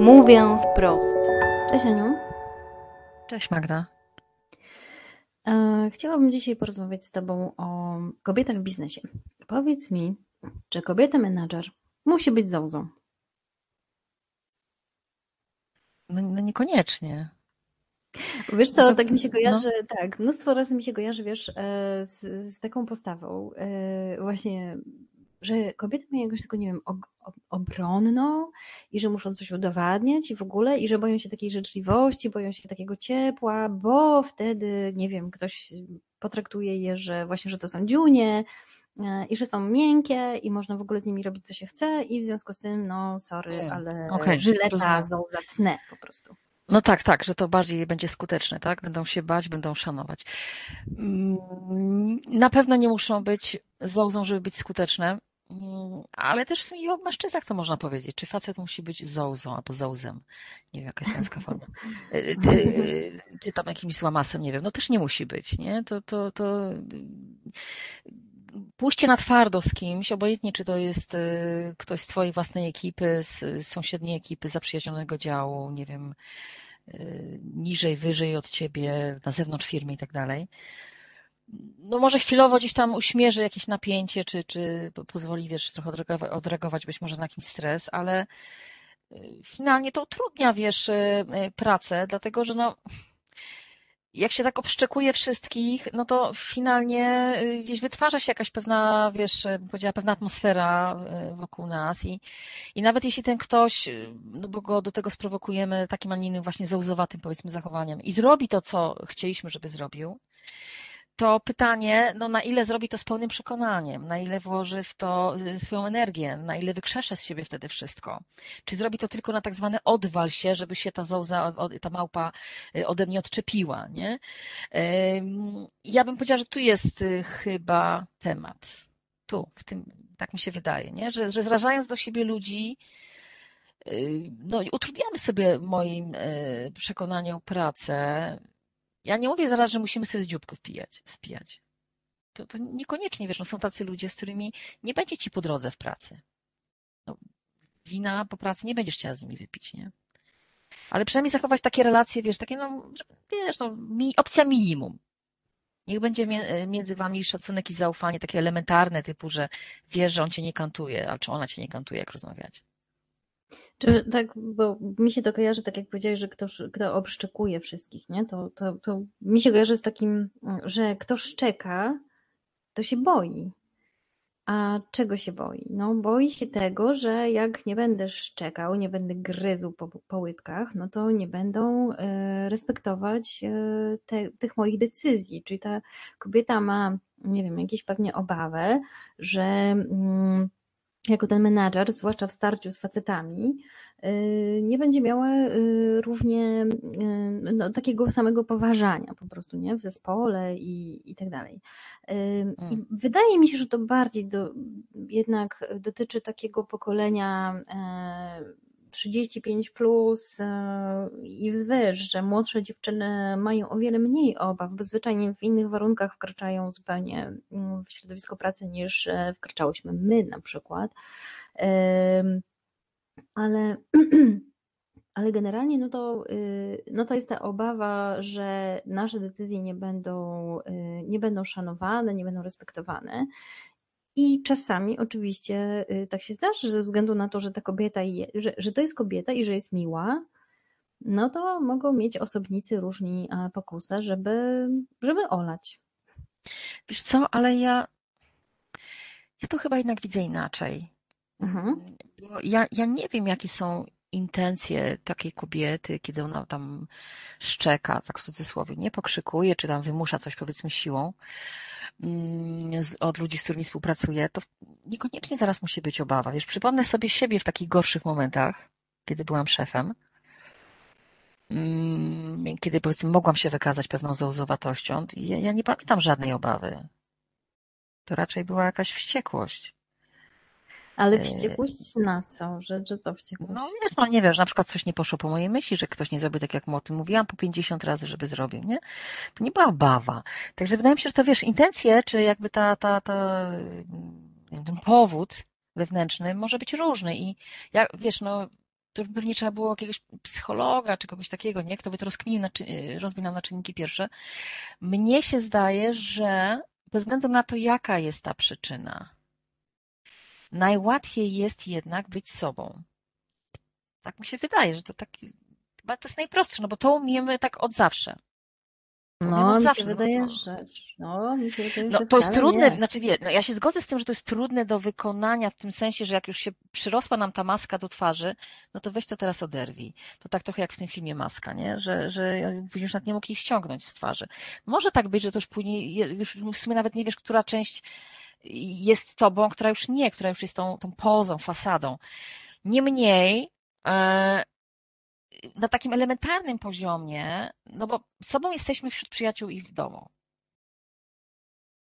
Mówię wprost. Cześć Aniu. Cześć Magda. E, chciałabym dzisiaj porozmawiać z Tobą o kobietach w biznesie. Powiedz mi, czy kobieta menadżer musi być zołzą? No, no niekoniecznie. Wiesz co, No tak mi się no. kojarzy, tak, mnóstwo razy mi się kojarzy, wiesz, e, z, z taką postawą, e, właśnie, że kobiety mają jakąś taką, nie wiem, obronną i że muszą coś udowadniać i w ogóle, i że boją się takiej życzliwości, boją się takiego ciepła, bo wtedy, nie wiem, ktoś potraktuje je, że właśnie, że to są dziunie e, i że są miękkie i można w ogóle z nimi robić, co się chce i w związku z tym, no sorry, ale okej, żyleta rozumiem. zołzatnę po prostu. No tak, tak, że to bardziej będzie skuteczne, tak? Będą się bać, będą szanować. Mm, Na pewno nie muszą być zołzą, żeby być skuteczne, ale też i o mężczyznach to można powiedzieć. Czy facet musi być zołzą albo zołzem? Nie wiem, jaka jest męska forma. Y, ty- Czy tam jakimś złamasem, nie wiem. No też nie musi być, nie? To, to, to pójście na twardo z kimś, obojętnie czy to jest ktoś z twojej własnej ekipy, z sąsiedniej ekipy, zaprzyjaźnionego działu, nie wiem, niżej, wyżej od ciebie, na zewnątrz firmy i tak dalej. No może chwilowo gdzieś tam uśmierzy jakieś napięcie, czy, czy po- pozwoli, wiesz, trochę odreagować, być może na jakiś stres, ale y, finalnie to utrudnia, wiesz, y, y, pracę, dlatego że no, jak się tak obszczekuje wszystkich, no to finalnie gdzieś wytwarza się jakaś pewna, wiesz, powiedziała, pewna atmosfera wokół nas i, i nawet jeśli ten ktoś, no bo go do tego sprowokujemy takim, a nie innym właśnie zołzowatym, powiedzmy, zachowaniem i zrobi to, co chcieliśmy, żeby zrobił, to pytanie, no na ile zrobi to z pełnym przekonaniem, na ile włoży w to y, swoją energię, na ile wykrzesze z siebie wtedy wszystko. Czy zrobi to tylko na tak zwane odwal się, żeby się ta zołza, ta małpa y, ode mnie odczepiła, nie? Ja bym powiedziała, że tu jest y, chyba temat. Tu, w tym, tak mi się wydaje, nie? Że, że zrażając do siebie ludzi, no, utrudniamy sobie moim przekonaniu pracę. Ja nie mówię zaraz, że musimy sobie z dzióbków pijać, spijać. To, to niekoniecznie, wiesz, no są tacy ludzie, z którymi nie będzie ci po drodze w pracy. No, wina po pracy nie będziesz chciała z nimi wypić, nie? Ale przynajmniej zachować takie relacje, wiesz, takie, no, wiesz, no, opcja minimum. Niech będzie mie- między wami szacunek i zaufanie takie elementarne, typu, że wiesz, że on cię nie kantuje, albo czy ona cię nie kantuje, jak rozmawiać. Czy tak, bo mi się to kojarzy, tak jak powiedziałeś, że ktoś, kto obszczekuje wszystkich, nie? To, to, to mi się kojarzy z takim, że kto szczeka, to się boi. A czego się boi? No, boi się tego, że jak nie będę szczekał, nie będę gryzł po, po łydkach, no to nie będą e, respektować e, te, tych moich decyzji. Czyli ta kobieta ma, nie wiem, jakieś pewnie obawę, że mm, jako ten menadżer, zwłaszcza w starciu z facetami, y, nie będzie miała y, równie y, no, takiego samego poważania po prostu, nie? W zespole i, i tak dalej. Y, I wydaje mi się, że to bardziej do, jednak dotyczy takiego pokolenia 35 plus e, i wzwyż, że młodsze dziewczyny mają o wiele mniej obaw, bo zwyczajnie w innych warunkach wkraczają zupełnie mm, w środowisko pracy niż e, wkraczałyśmy my na przykład. Ale, ale generalnie no to, y, no to jest ta obawa, że nasze decyzje nie będą, y, nie będą szanowane, nie będą respektowane. I czasami oczywiście y, tak się zdarzy, że ze względu na to, że ta kobieta, je, że, że to jest kobieta i że jest miła, no to mogą mieć osobnicy różni pokusę, żeby, żeby olać. Wiesz co, ale ja, ja to chyba jednak widzę inaczej. Mhm. Bo ja, ja nie wiem, jakie są intencje takiej kobiety, kiedy ona tam szczeka, tak w cudzysłowie, nie pokrzykuje, czy tam wymusza coś, powiedzmy, siłą od ludzi, z którymi współpracuje, to niekoniecznie zaraz musi być obawa. Wiesz, przypomnę sobie siebie w takich gorszych momentach, kiedy byłam szefem, mm, kiedy powiedzmy mogłam się wykazać pewną zołzowatością, i ja, ja nie pamiętam żadnej obawy. To raczej była jakaś wściekłość. Ale E, wściekłość na co? Że, że co wściekłość? No wiesz, no nie wiem, że na przykład coś nie poszło po mojej myśli, że ktoś nie zrobił tak, jak mu o tym mówiłam po 50 razy, żeby zrobił, nie? To nie była obawa. Także wydaje mi się, że to wiesz, intencje, czy jakby ta, ta, ta, ten powód wewnętrzny może być różny i ja, wiesz, no, to to pewnie trzeba było jakiegoś psychologa czy kogoś takiego, nie? Kto by to rozkminił, rozbił nam na czynniki pierwsze. Mnie się zdaje, że bez względu na to, jaka jest ta przyczyna, najłatwiej jest jednak być sobą. Tak mi się wydaje, że to tak, chyba to jest najprostsze, no bo to umiemy tak od zawsze. No, mi zawsze, się wydaje, no, że. No, mi się wydaje, no, że to jest trudne, nie. znaczy wie, no, ja się zgodzę z tym, że to jest trudne do wykonania w tym sensie, że jak już się przyrosła nam ta maska do twarzy, no to weź to teraz oderwij. To tak trochę jak w tym filmie Maska, nie? Że, że później już nawet nie mógł ich ściągnąć z twarzy. Może tak być, że to już później, już w sumie nawet nie wiesz, która część jest tobą, która już nie, która już jest tą, tą pozą, fasadą. Niemniej, e, na takim elementarnym poziomie, no bo sobą jesteśmy wśród przyjaciół i w domu.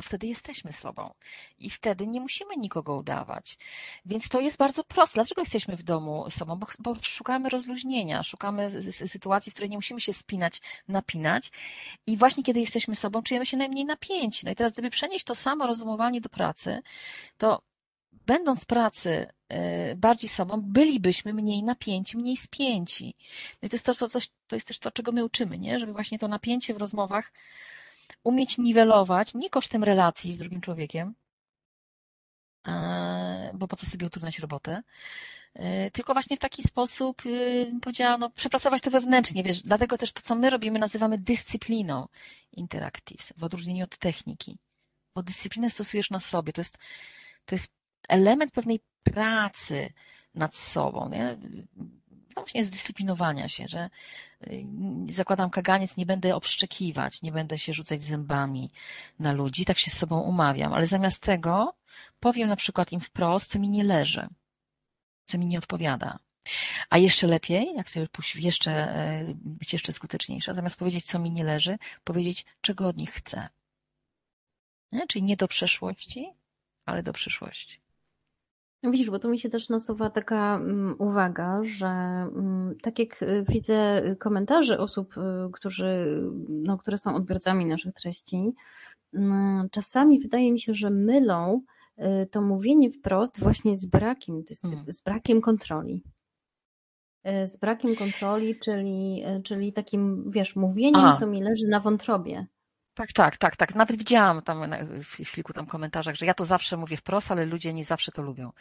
No wtedy jesteśmy sobą i wtedy nie musimy nikogo udawać. Więc to jest bardzo proste. Dlaczego jesteśmy w domu sobą? Bo, bo szukamy rozluźnienia, szukamy sytuacji, w której nie musimy się spinać, napinać i właśnie kiedy jesteśmy sobą, czujemy się najmniej napięci. No i teraz, gdyby przenieść to samo rozumowanie do pracy, to będąc pracy e, bardziej sobą, bylibyśmy mniej napięci, mniej spięci. No i to jest to, to, to jest też to, czego my uczymy, nie? żeby właśnie to napięcie w rozmowach umieć niwelować, nie kosztem relacji z drugim człowiekiem, e, bo po co sobie utrudniać robotę, e, tylko właśnie w taki sposób, powiedziałam, no, przepracować to wewnętrznie, wiesz, dlatego też to, co my robimy, nazywamy dyscypliną interactive, w odróżnieniu od techniki, bo dyscyplinę stosujesz na sobie, to jest, to jest element pewnej pracy nad sobą, nie? No właśnie zdyscyplinowania się, że zakładam kaganiec, nie będę obszczekiwać, nie będę się rzucać zębami na ludzi, tak się z sobą umawiam, ale zamiast tego powiem na przykład im wprost, co mi nie leży, co mi nie odpowiada. A jeszcze lepiej, jak sobie jeszcze, e, być jeszcze skuteczniejsza, zamiast powiedzieć, co mi nie leży, powiedzieć, czego od nich chcę. Nie? Czyli nie do przeszłości, ale do przyszłości. Widzisz, bo tu mi się też nasuwa taka mm, uwaga, że mm, tak jak y, widzę komentarze osób, y, którzy, no, które są odbiorcami naszych treści, mm, czasami wydaje mi się, że mylą y, to mówienie wprost właśnie z brakiem, hmm. z brakiem kontroli. Z brakiem kontroli, czyli, czyli takim, wiesz, mówieniem, A. co mi leży na wątrobie. Tak, tak, tak, tak. Nawet widziałam tam w kilku tam komentarzach, że ja to zawsze mówię wprost, ale ludzie nie zawsze to lubią.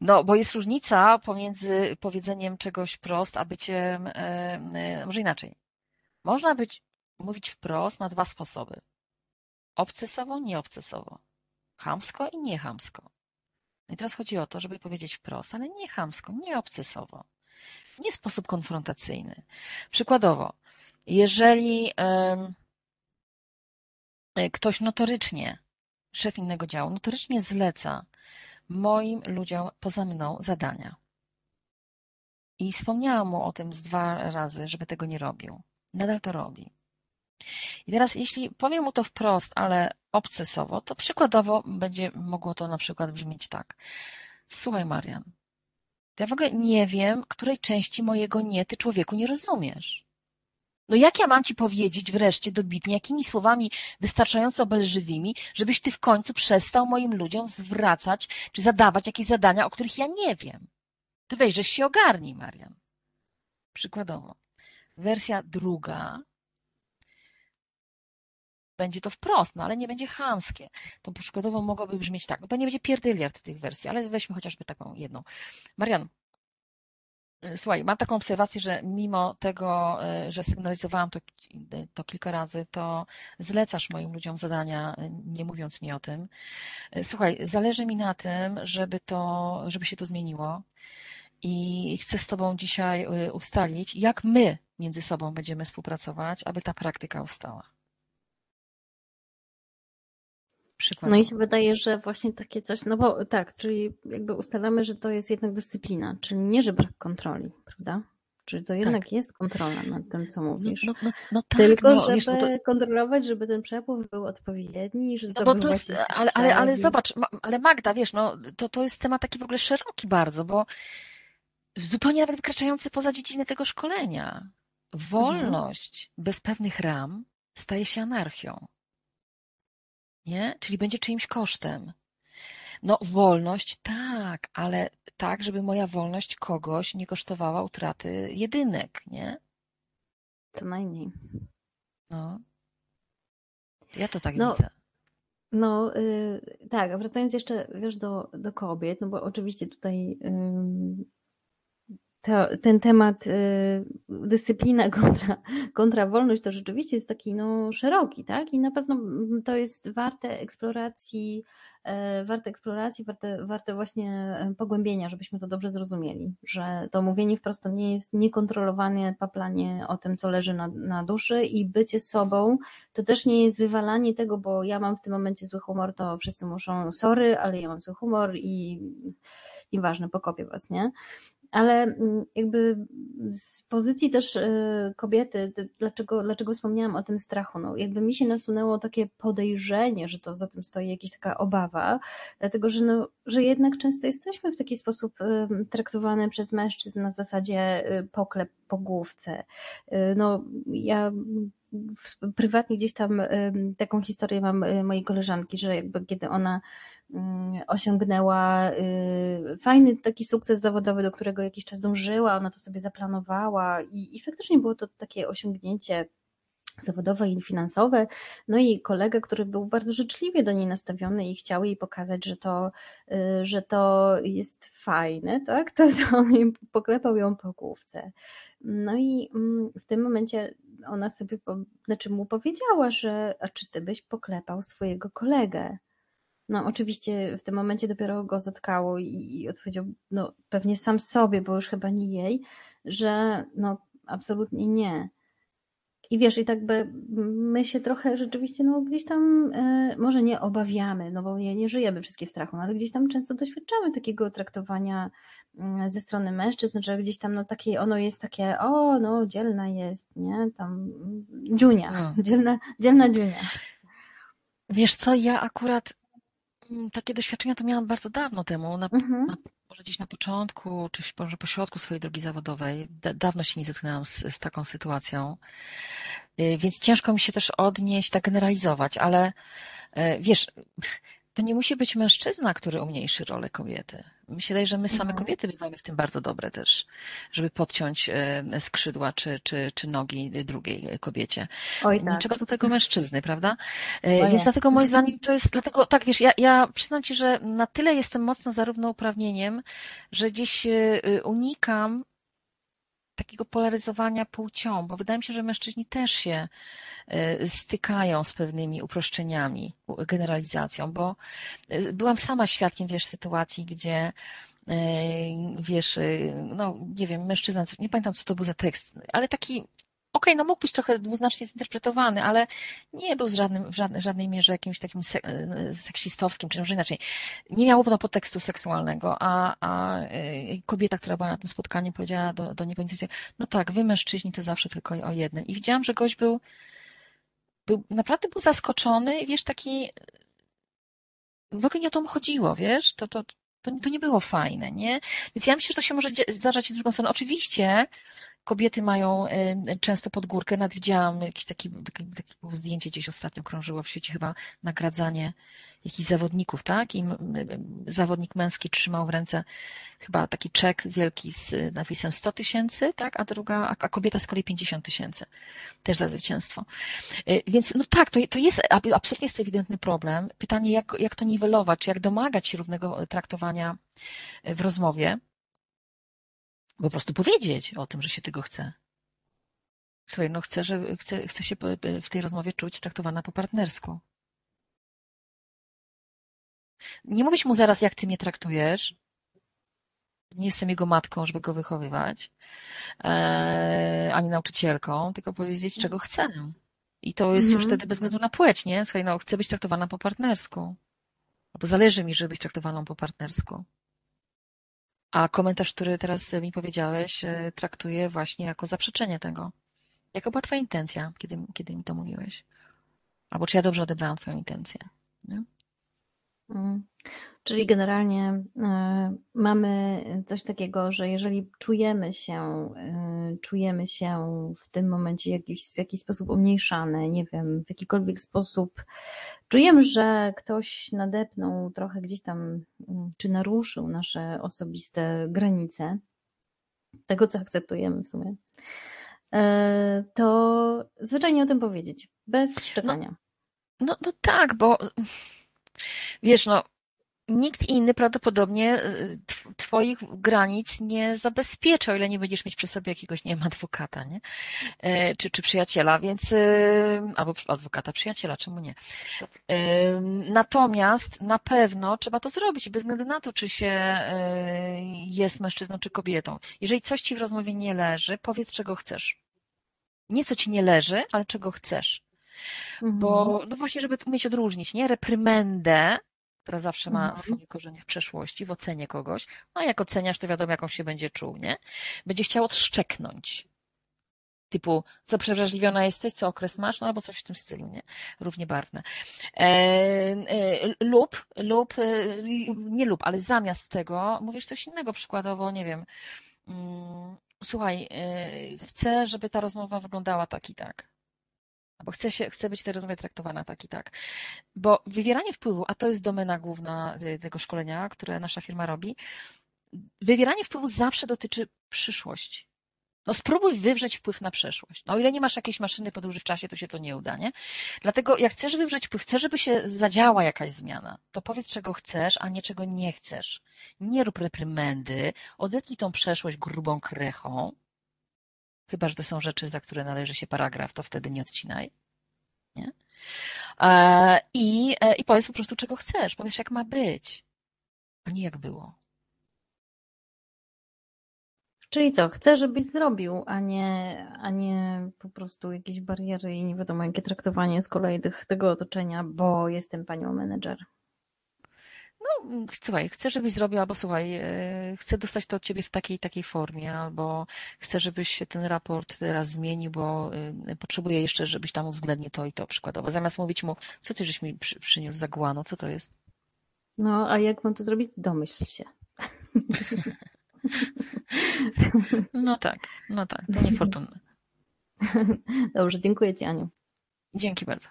No, bo jest różnica pomiędzy powiedzeniem czegoś prost, a byciem, e, e, może inaczej. Można być, mówić wprost na dwa sposoby. Obcesowo, nieobcesowo. Chamsko i niechamsko. No I teraz chodzi o to, żeby powiedzieć wprost, ale nie chamsko, nie obcesowo. Nie sposób konfrontacyjny. Przykładowo, jeżeli... ktoś notorycznie, szef innego działu, notorycznie zleca moim ludziom poza mną zadania. I wspomniałam mu o tym z dwa razy, żeby tego nie robił. Nadal to robi. I teraz, jeśli powiem mu to wprost, ale obcesowo, to przykładowo będzie mogło to na przykład brzmieć tak. Słuchaj, Marian, ja w ogóle nie wiem, której części mojego nie ty człowieku nie rozumiesz. No jak ja mam ci powiedzieć wreszcie dobitnie, jakimi słowami wystarczająco obelżywymi, żebyś ty w końcu przestał moim ludziom zwracać czy zadawać jakieś zadania, o których ja nie wiem? Ty weź, się ogarnij, Marian. Przykładowo. Wersja druga będzie to wprost, no ale nie będzie chamskie. To przykładowo mogłoby brzmieć tak, no to nie będzie pierdyliard tych wersji, ale weźmy chociażby taką jedną. Marian, Słuchaj, mam taką obserwację, że mimo tego, e, że sygnalizowałam to, to kilka razy, to zlecasz moim ludziom zadania, nie mówiąc mi o tym. E, słuchaj, zależy mi na tym, żeby to, żeby się to zmieniło i chcę z Tobą dzisiaj e, ustalić, jak my między sobą będziemy współpracować, aby ta praktyka ustała. No i się wydaje, że właśnie takie coś, no bo tak, czyli jakby ustalamy, że to jest jednak dyscyplina, czyli nie, że brak kontroli, prawda? Czyli to jednak tak. jest kontrola nad tym, co no, mówisz. No, no, no tak, Tylko, no, żeby wiesz, no to... kontrolować, żeby ten przepływ był odpowiedni. Że no bo to jest, ale, ale, ale zobacz, ale Magda, wiesz, no, to, to jest temat taki w ogóle szeroki bardzo, bo zupełnie nawet wykraczający poza dziedzinę tego szkolenia. Wolność mhm. bez pewnych ram staje się anarchią nie? Czyli będzie czyimś kosztem. No, wolność tak, ale tak, żeby moja wolność kogoś nie kosztowała utraty jedynek, nie? Co najmniej. No. Ja to tak No, widzę. No y, tak, a wracając jeszcze, wiesz, do, do kobiet, no bo oczywiście tutaj ym, to, ten temat y, dyscyplina kontra, kontra wolność to rzeczywiście jest taki no, szeroki, tak? I na pewno to jest warte eksploracji, e, warte eksploracji, warte, warte właśnie e, pogłębienia, żebyśmy to dobrze zrozumieli, że to mówienie wprost to nie jest niekontrolowane paplanie o tym, co leży na, na duszy i bycie sobą, to też nie jest wywalanie tego, bo ja mam w tym momencie zły humor, to wszyscy muszą sorry, ale ja mam zły humor i nieważne, pokopię was, nie? Ale mm, jakby z pozycji też y, kobiety, dlaczego, dlaczego wspomniałam o tym strachu? No, jakby mi się nasunęło takie podejrzenie, że to za tym stoi jakaś taka obawa, dlatego że, no, że jednak często jesteśmy w taki sposób y, traktowane przez mężczyzn na zasadzie y, poklep po główce. No, ja prywatnie gdzieś tam taką historię mam mojej koleżanki, że jakby kiedy ona osiągnęła y, fajny taki sukces zawodowy, do którego jakiś czas dążyła, ona to sobie zaplanowała i, i faktycznie było to takie osiągnięcie zawodowe i finansowe. No i kolega, który był bardzo życzliwie do niej nastawiony i chciał jej pokazać, że to, y, że to jest fajne, tak? To, on poklepał ją po główce. No i mm, w tym momencie ona sobie, znaczy mu powiedziała, że a czy ty byś poklepał swojego kolegę? No oczywiście w tym momencie dopiero go zatkało i, i odpowiedział, no pewnie sam sobie, bo już chyba nie jej, że no absolutnie nie. I wiesz, i tak by my się trochę rzeczywiście, no gdzieś tam e, może nie obawiamy, no bo nie, nie żyjemy wszystkie w strachu, no, ale gdzieś tam często doświadczamy takiego traktowania mm, ze strony mężczyzn, że gdzieś tam no takie, ono jest takie, o no dzielna jest, nie, tam dziunia, hmm. dzielna, dzielna dziunia. Wiesz co, ja akurat takie doświadczenia to miałam bardzo dawno temu, na, mhm. na, może gdzieś na początku, czy może po środku swojej drogi zawodowej. Da, dawno się nie zetknęłam z, z taką sytuacją, y, więc ciężko mi się też odnieść, tak generalizować, ale y, wiesz, to nie musi być mężczyzna, który umniejszy rolę kobiety. Myślę, że my same mhm. kobiety bywamy w tym bardzo dobre też, żeby podciąć e, skrzydła czy, czy, czy nogi drugiej kobiecie. Oj, tak. Nie trzeba do tego mężczyzny, prawda? E, więc dlatego moim zdaniem to jest, dlatego tak wiesz, ja, ja przyznam Ci, że na tyle jestem mocno zarówno uprawnieniem, że gdzieś e, unikam takiego polaryzowania płcią, bo wydaje mi się, że mężczyźni też się e, stykają z pewnymi uproszczeniami, generalizacją, bo e, byłam sama świadkiem, wiesz, sytuacji, gdzie e, wiesz, no nie wiem, mężczyzna, nie pamiętam co to był za tekst, ale taki okej, no mógł być trochę dwuznacznie zinterpretowany, ale nie był w, żadnym, w żadnej, żadnej mierze jakimś takim e, seksistowskim, czy może inaczej. Nie miało to podtekstu seksualnego, a, a e, kobieta, która była na tym spotkaniu, powiedziała do, do niego nic no tak, wy mężczyźni to zawsze tylko o jednym. I widziałam, że gość był, był naprawdę był zaskoczony, wiesz, taki w ogóle nie o to mu chodziło, wiesz, to, to, to, to nie było fajne, nie? Więc ja myślę, że to się może zdarzać w drugą stronę. Oczywiście kobiety mają y, często pod górkę. Nawet widziałam jakieś takie, zdjęcie gdzieś ostatnio krążyło w sieci chyba nagradzanie jakichś zawodników, tak? I zawodnik męski trzymał w ręce chyba taki czek wielki z napisem 100 tysięcy, tak? A druga, a kobieta z kolei 50 tysięcy. Też za zwycięstwo. Y, więc no tak, to, to jest, absolutnie jest to ewidentny problem. Pytanie, jak, jak to niwelować, czy jak domagać się równego traktowania w rozmowie po prostu powiedzieć o tym, że się tego chce. Słuchaj, no chcę, że chcę, chcę się w tej rozmowie czuć traktowana po partnersku. Nie mówić mu zaraz, jak ty mnie traktujesz. Nie jestem jego matką, żeby go wychowywać, e, ani nauczycielką, tylko powiedzieć, czego chcę. I to jest mhm. już wtedy bez względu na płeć, nie? Słuchaj, no chcę być traktowana po partnersku. Albo zależy mi, żeby być traktowaną po partnersku. A komentarz, który teraz mi powiedziałeś, e, traktuję właśnie jako zaprzeczenie tego. Jaka była Twoja intencja, kiedy, kiedy mi to mówiłeś? Albo czy ja dobrze odebrałam Twoją intencję? Nie? Mm. Czyli generalnie e, mamy coś takiego, że jeżeli czujemy się, e, czujemy się w tym momencie jakiś, w jakiś sposób umniejszane, nie wiem, w jakikolwiek sposób, czujemy, że ktoś nadepnął trochę gdzieś tam, mm, czy naruszył nasze osobiste granice, tego co akceptujemy w sumie, e, to zwyczajnie o tym powiedzieć, bez szczekania. No, no, no tak, bo wiesz, no nikt inny prawdopodobnie y, Twoich granic nie zabezpiecza, o ile nie będziesz mieć przy sobie jakiegoś, nie wiem, adwokata, nie? E, czy, czy przyjaciela, więc, y, albo adwokata, przyjaciela, czemu nie? E, natomiast na pewno trzeba to zrobić, bez względu na to, czy się e, jest mężczyzną, czy kobietą. Jeżeli coś Ci w rozmowie nie leży, powiedz, czego chcesz. Nie co Ci nie leży, ale czego chcesz. Mhm. Bo, no właśnie, żeby umieć odróżnić, nie? Reprymendę która zawsze ma mhm. swoje korzenie w przeszłości, w ocenie kogoś, a jak oceniasz, to wiadomo, jaką się będzie czuł, nie? Będzie chciał odszczeknąć. Typu, co przewrażliwiona jesteś, co okres masz, no albo coś w tym stylu, nie? Równie barwne. E, e, lub, lub, e, nie lub, ale zamiast tego mówisz coś innego, przykładowo, nie wiem, mm, słuchaj, e, chcę, żeby ta rozmowa wyglądała tak i tak bo chcę, się, chcę być rozmowie traktowana tak i tak. Bo wywieranie wpływu, a to jest domena główna tego szkolenia, które nasza firma robi, wywieranie wpływu zawsze dotyczy przyszłości. No spróbuj wywrzeć wpływ na przeszłość. No o ile nie masz jakiejś maszyny podróży w czasie, to się to nie uda, nie? Dlatego jak chcesz wywrzeć wpływ, chcesz, żeby się zadziała jakaś zmiana, to powiedz, czego chcesz, a nie czego nie chcesz. Nie rób reprymendy, odetnij tą przeszłość grubą krechą, Chyba, że to są rzeczy, za które należy się paragraf, to wtedy nie odcinaj. Nie? E, I, e, I powiedz po prostu, czego chcesz. Powiedz, jak ma być, a nie jak było. Czyli co, chcę, żebyś zrobił, a nie, a nie po prostu jakieś bariery i nie wiadomo jakie traktowanie z kolei tych, tego otoczenia, bo jestem panią menedżer. No, słuchaj, chcę, żebyś zrobił, albo słuchaj, e, chcę dostać to od ciebie w takiej takiej formie, albo chcę, żebyś się ten raport teraz zmienił, bo e, potrzebuję jeszcze, żebyś tam uwzględnił to i to przykładowo. Zamiast mówić mu, co ty żeś mi przy, przyniósł za guano, co to jest? No, a jak mam to zrobić? Domyśl się. No tak, no tak, to niefortunne. Dobrze, dziękuję Ci Aniu. Dzięki bardzo.